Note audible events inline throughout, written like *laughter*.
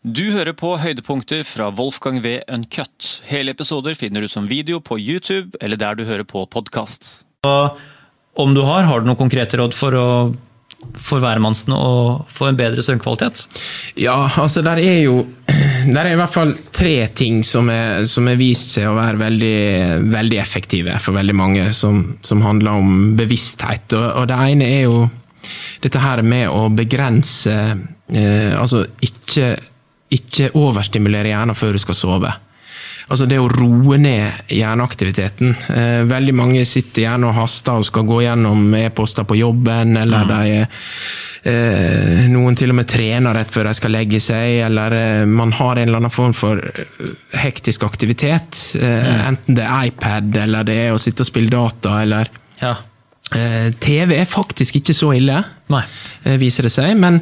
Du hører på høydepunkter fra Wolfgang V. Uncut. Hele episoder finner du som video på YouTube eller der du hører på podkast. Om du har, har du noen konkrete råd for å for hvermannsen å få en bedre søvnkvalitet? Ja, altså der er jo *clears throat* der er i hvert fall tre ting som er, som er vist seg å være veldig, veldig, effektive for veldig mange, som, som handler om bevissthet. Og, og, det ene er jo dette her med å begrense eh, Altså ikke, ikke overstimulere hjernen før du skal sove. Altså det å roe ned hjerneaktiviteten. Eh, veldig mange sitter gjerne og haster og skal gå gjennom e-poster på jobben, eller mm. de eh, Noen til og med trener rett før de skal legge seg, eller eh, man har en eller annen form for hektisk aktivitet. Eh, mm. Enten det er iPad, eller det er å sitte og spille data, eller ja. TV er faktisk ikke så ille, Nei. viser det seg. men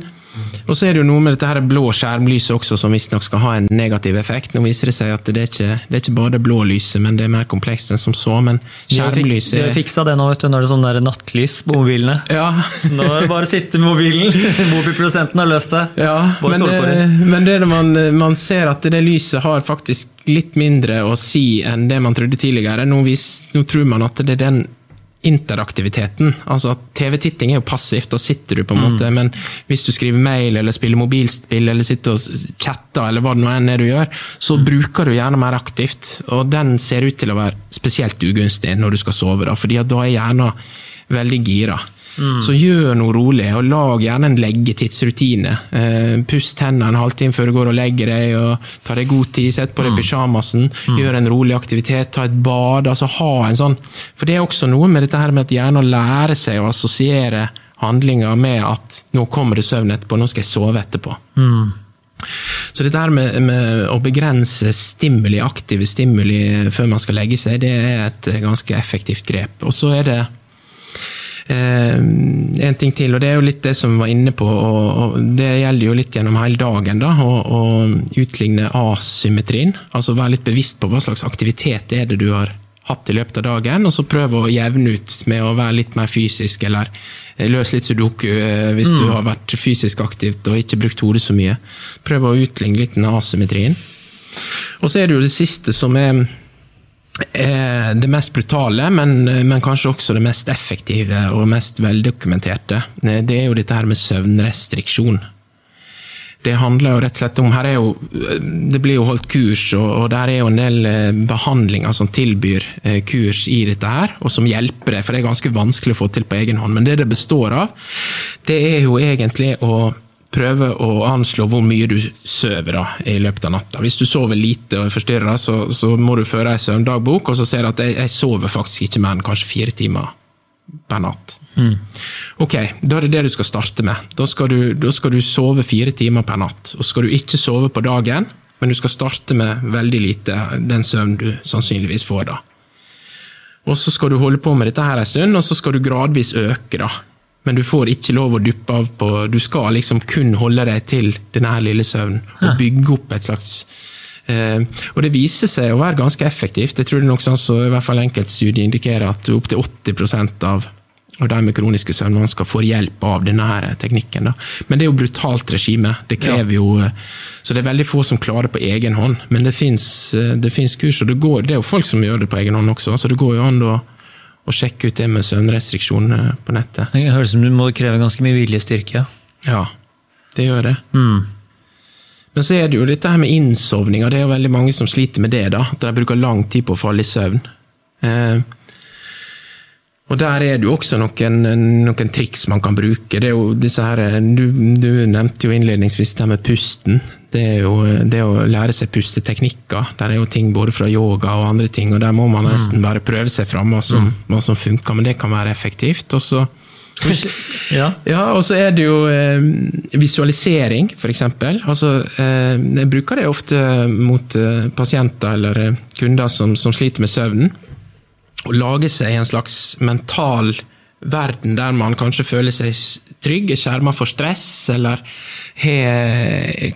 og så er det jo noe med dette her blå skjermlyset også, som visstnok skal ha en negativ effekt. Nå viser det seg at det er ikke, det er ikke bare det blå lyset, men det er mer komplekst enn som så. Men skjermlyset De har fiksa det nå, vet du. Nå er det sånn der nattlys på mobilene. Ja. *laughs* Så nå er det bare å sitte med mobilen. *laughs* Mobilprodusenten har løst det. Ja, men det, men det man, man, ser at det lyset har faktisk litt mindre å si enn det man trodde tidligere. Nå, vis, nå tror man at det er den interaktiviteten. Altså TV-titting er jo passivt, da sitter du på en mm. måte, men hvis du skriver mail eller spiller mobilspill eller sitter og chatter eller hva det nå enn er du gjør, så mm. bruker du gjerne mer aktivt. Og den ser ut til å være spesielt ugunstig når du skal sove, da, fordi da er hjernen veldig gira. Mm. Så gjør noe rolig, og lag gjerne en leggetidsrutine. Eh, pust hendene en halvtime før du går og legger deg, og ta deg god tid, sett på deg mm. pysjamasen, mm. gjør en rolig aktivitet, ta et bad. altså ha en sånn, For det er også noe med dette her med at hjernen lærer seg å assosiere handlinger med at nå kommer det søvn etterpå, nå skal jeg sove etterpå. Mm. Så dette her med, med, å begrense stimuli, aktive stimuli før man skal legge seg, det er et ganske effektivt grep. Og så er det en ting til, og det er jo litt det som vi var inne på, og, det gjelder jo litt gjennom hele dagen, da, å utligne asymmetrien. Altså være litt bevisst på hva slags aktivitet er det du har hatt i løpet av dagen, og så prøve å jevne ut med å være litt mer fysisk, eller løse litt sudoku eh, hvis mm. du har vært fysisk aktivt og ikke brukt hodet så mye. Prøve å utligne litt den asymmetrien. Og så er det jo det siste som er det mest brutale, men, men, kanskje også det mest effektive og mest veldokumenterte, det er jo dette her med søvnrestriksjon. Det handler jo rett og slett om her er jo, Det blir jo holdt kurs, og, og der er jo en del eh, behandlinger som tilbyr eh, kurs i dette her, og som hjelper det, for det er ganske vanskelig å få til på egen hånd. Men det det består av, det er jo egentlig å prøve å anslå hvor mye du sover da, i løpet av natta. Hvis du sover lite og er forstyrra, så, så, må du føre ei søvndagbok, og så ser du at jeg, jeg, sover faktisk ikke mer enn kanskje fire timer per natt. Mm. Ok, da er det det du skal starte med. Da skal, du, da skal du sove fire timer per natt. Og skal du ikke sove på dagen, men du skal starte med veldig lite, den søvn du sannsynligvis får da. Og så skal du holde på med dette her en stund, og så skal du gradvis øke. da men du får ikke lov å duppe av på Du skal liksom kun holde deg til denne her lille søvnen, og bygge opp et slags eh, Og det viser seg å være ganske effektivt. Jeg tror det er nok sånn så i hvert fall enkeltstudier indikerer at opptil 80% av og de med kroniske søvnvansker får hjelp av denne teknikken. Da. Men det er jo brutalt regime. Det krever ja. jo eh, Så det er veldig få som klarer det på egen hånd. Men det fins eh, kurs, og det, går, det er jo folk som gjør det på egen hånd også, så det går jo an å og sjekke ut det med søvnrestriksjoner på nettet. Det høres ut som du må kreve ganske mye viljestyrke. Ja, det gjør det. Mm. Men så er det jo dette her med innsovninga. Det er jo veldig mange som sliter med det. da, At de bruker lang tid på å falle i søvn. Eh, og der er det jo også noen, noen, triks man kan bruke. Det er jo disse her, du, du nevnte jo innledningsvis det med pusten. Det er jo det å lære seg pusteteknikker. Der er jo ting både fra yoga og andre ting, og der må man nesten mm. bare prøve seg fram hva som, mm. hva som funker, men det kan være effektivt. Og så *laughs* ja. ja, og så er det jo eh, visualisering, f.eks. Altså, eh, jeg bruker det ofte mot eh, pasienter eller eh, kunder som, som sliter med søvnen å lage seg en slags mental verden der man kanskje føler seg trygg, er skjerma for stress, eller he,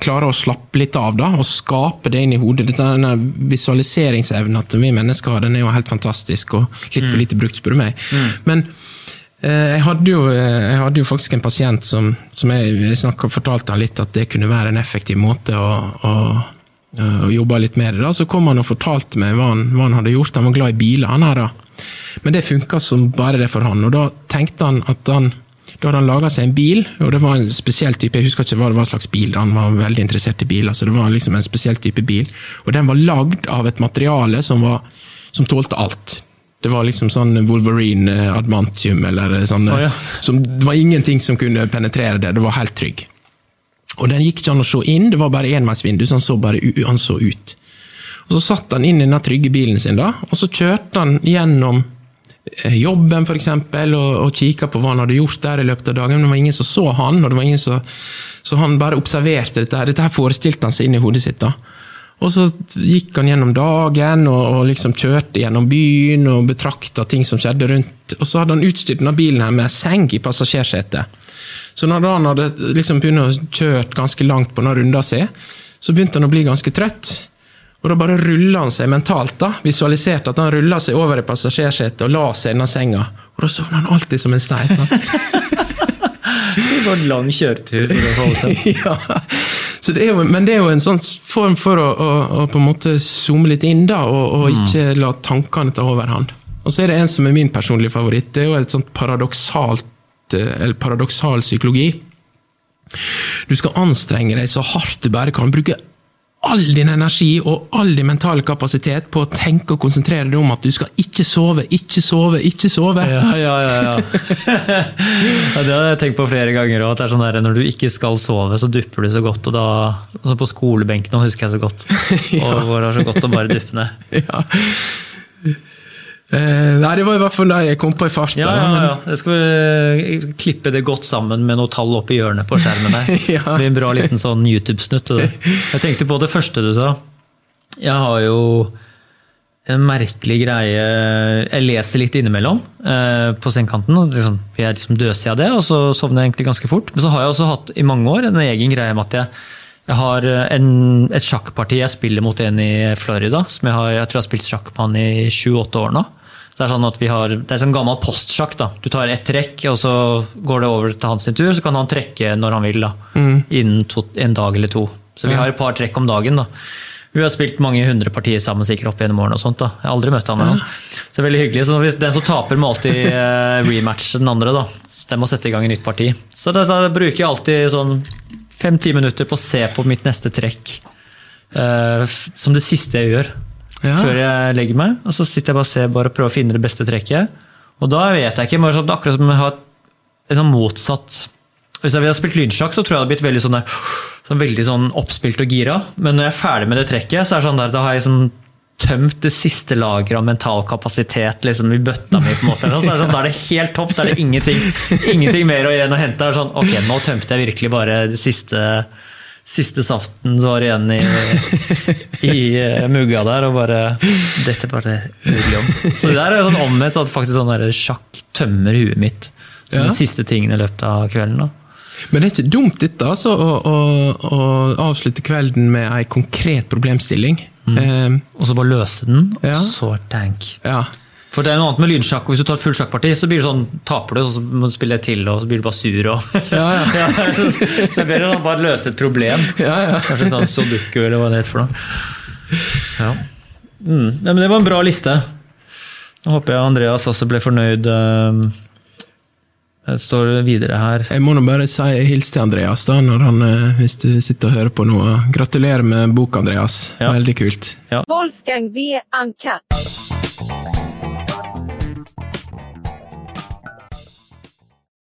klarer å slappe litt av da, og skape det inn i hodet. Denne visualiseringsevnen til vi mennesker har, den er jo helt fantastisk, og litt for mm. lite brukt, spør du meg. Mm. Men Eh, Jeg hadde, jo, eh, jeg hadde jo faktisk en pasient som, som jeg, jeg snakket, fortalte han litt at det kunne være en effektiv måte å, å, å jobba litt med det. da. Så kom han og fortalte meg hva han, hva han hadde gjort. Han var glad i biler, han her da. Men det funka som bare det for han. Og da tenkte han at han da hadde han laga seg en bil, og det var en spesiell type Jeg husker ikke hva det var slags bil, han var veldig interessert i biler, så det var liksom en spesiell type bil. Og den var lagd av et materiale som, var, som tålte alt. Det var liksom sånn Wolverine eh, admantium eller sånn oh, ja. som, Det var ingenting som kunne penetrere det, det var helt trygg. Og den gikk ikke an å se inn, det var bare enveisvindu, så han så bare han så ut. Og Så satt han inn i denne trygge bilen sin, da, og så kjørte han gjennom eh, jobben for eksempel, og, og kikka på hva han hadde gjort der i løpet av dagen, men det var ingen som så han, og det var ingen som, så han bare observerte dette. Dette her forestilte han seg inn i hodet sitt. da. Og så gikk han gjennom dagen og, og liksom kjørte gjennom byen og betrakta ting som skjedde rundt. Og så hadde han utstyrt denne bilen her med seng i passasjersetet. Så når han hadde liksom begynt å kjørt ganske langt på denne runda si, så begynte han å bli ganske trøtt. Og da bare rulla han seg mentalt, da, visualiserte at han rulla seg over i passasjersetet og la seg i denne senga. Og da sovna han alltid som en stein. *laughs* Det var en lang kjøretur. *laughs* ja. Så det er jo, men det er jo en sånn form for å, å, å på en måte zoome litt inn, da, og, og ikke la tankene ta overhånd. Og så er det en som er min personlige favoritt. Det er jo et sånt paradoksalt, eh, eller paradoksal psykologi. Du skal anstrenge deg så hardt du bare kan. Bruke all din energi og all din mentale kapasitet på å tenke og konsentrere deg om at du skal ikke sove, ikke sove, ikke sove. Ja, ja, ja. ja. *laughs* ja det har jeg tenkt på flere ganger òg. Når du ikke skal sove, så dupper du så godt. og da, altså På skolebenken husker jeg så godt. *laughs* Og hvor det var så godt å bare duppe ned. *laughs* Ja. Eh, nei, det var i hvert fall det jeg kom på i farta. Ja, ja, ja. Jeg skal eh, klippe det godt sammen med noe tall oppi hjørnet på skjermen der. *laughs* Ja. Det blir en bra liten sånn YouTube-snutt. Jeg tenkte på det første du sa. Jeg har jo en merkelig greie Jeg leser litt innimellom eh, på sengekanten. og Liksom, jeg liksom døser av det, og så sovner jeg egentlig ganske fort. Men så har jeg også hatt i mange år en egen greie med at jeg, jeg har en, et sjakkparti jeg spiller mot en i Florida. som Jeg, har, jeg tror jeg har spilt sjakk med han i sju-åtte år nå. Så Det er sånn at vi har, det er sånn gammel postsjakk. da. Du tar ett trekk, og så går det over til hans tur. Så kan han trekke når han vil. da, Innen to, en dag eller to. Så vi Ja. har et par trekk om dagen. da. Vi har spilt mange hundre partier sammen sikkert opp gjennom årene. og sånt da. Jeg har aldri møtt han ennå. Så det er veldig hyggelig. Så hvis Den som taper, må alltid eh, rematche den andre. da. Så Den må sette i gang et nytt parti. Så da, da bruker jeg alltid sånn fem-ti minutter på å se på mitt neste trekk. Uh, som det siste jeg gjør Ja. før jeg legger meg. Og så sitter jeg bare og ser, bare prøver å finne det beste trekket. Og da vet jeg ikke, sånn, det er akkurat som jeg har et sånn motsatt Hvis jeg hadde spilt lynsjakk, så tror jeg det hadde blitt veldig sånn, sånn, veldig sånn oppspilt og gira. Men når jeg er ferdig med det trekket, så er det sånn der, da har jeg sånn tømt det siste lageret av mental kapasitet liksom, i bøtta mi. på en måte. Så er det sånn, da er det helt topp. Da er det ingenting, ingenting mer å igjen å hente. Det er sånn, ok, nå tømte jeg virkelig bare det siste, siste saften som var igjen i, *laughs* i eh, mugga der, og bare Dette bare jobb. Så det der er jo sånn omvendt, at faktisk sånn der sjakk tømmer huet mitt. Som Ja. De siste tingene i løpet av kvelden. da. Men det er ikke dumt dette, altså, å, å, å avslutte kvelden med ei konkret problemstilling. Eh, Og så bare løse den, og Ja. så tank. ja. For det er noe annet med lynsjakk, hvis du tar et fullt sjakkparti, så blir det sånn, taper du, og så må du spille til, og så blir du bare sur. Og Ja, ja. *laughs* så det er bedre å bare løse et problem. *laughs* Ja, ja. Kanskje en sånn sudoku, eller hva det heter for noe. Ja. Mm. Men det var en bra liste. Nå håper jeg Andreas også ble fornøyd. eh, Det står videre her. Jeg må nå bare si hils til Andreas, da, når han, eh, hvis du sitter og hører på nå. Gratulerer med bok, Andreas. Ja. Veldig kult. Wolfgang V. Uncut.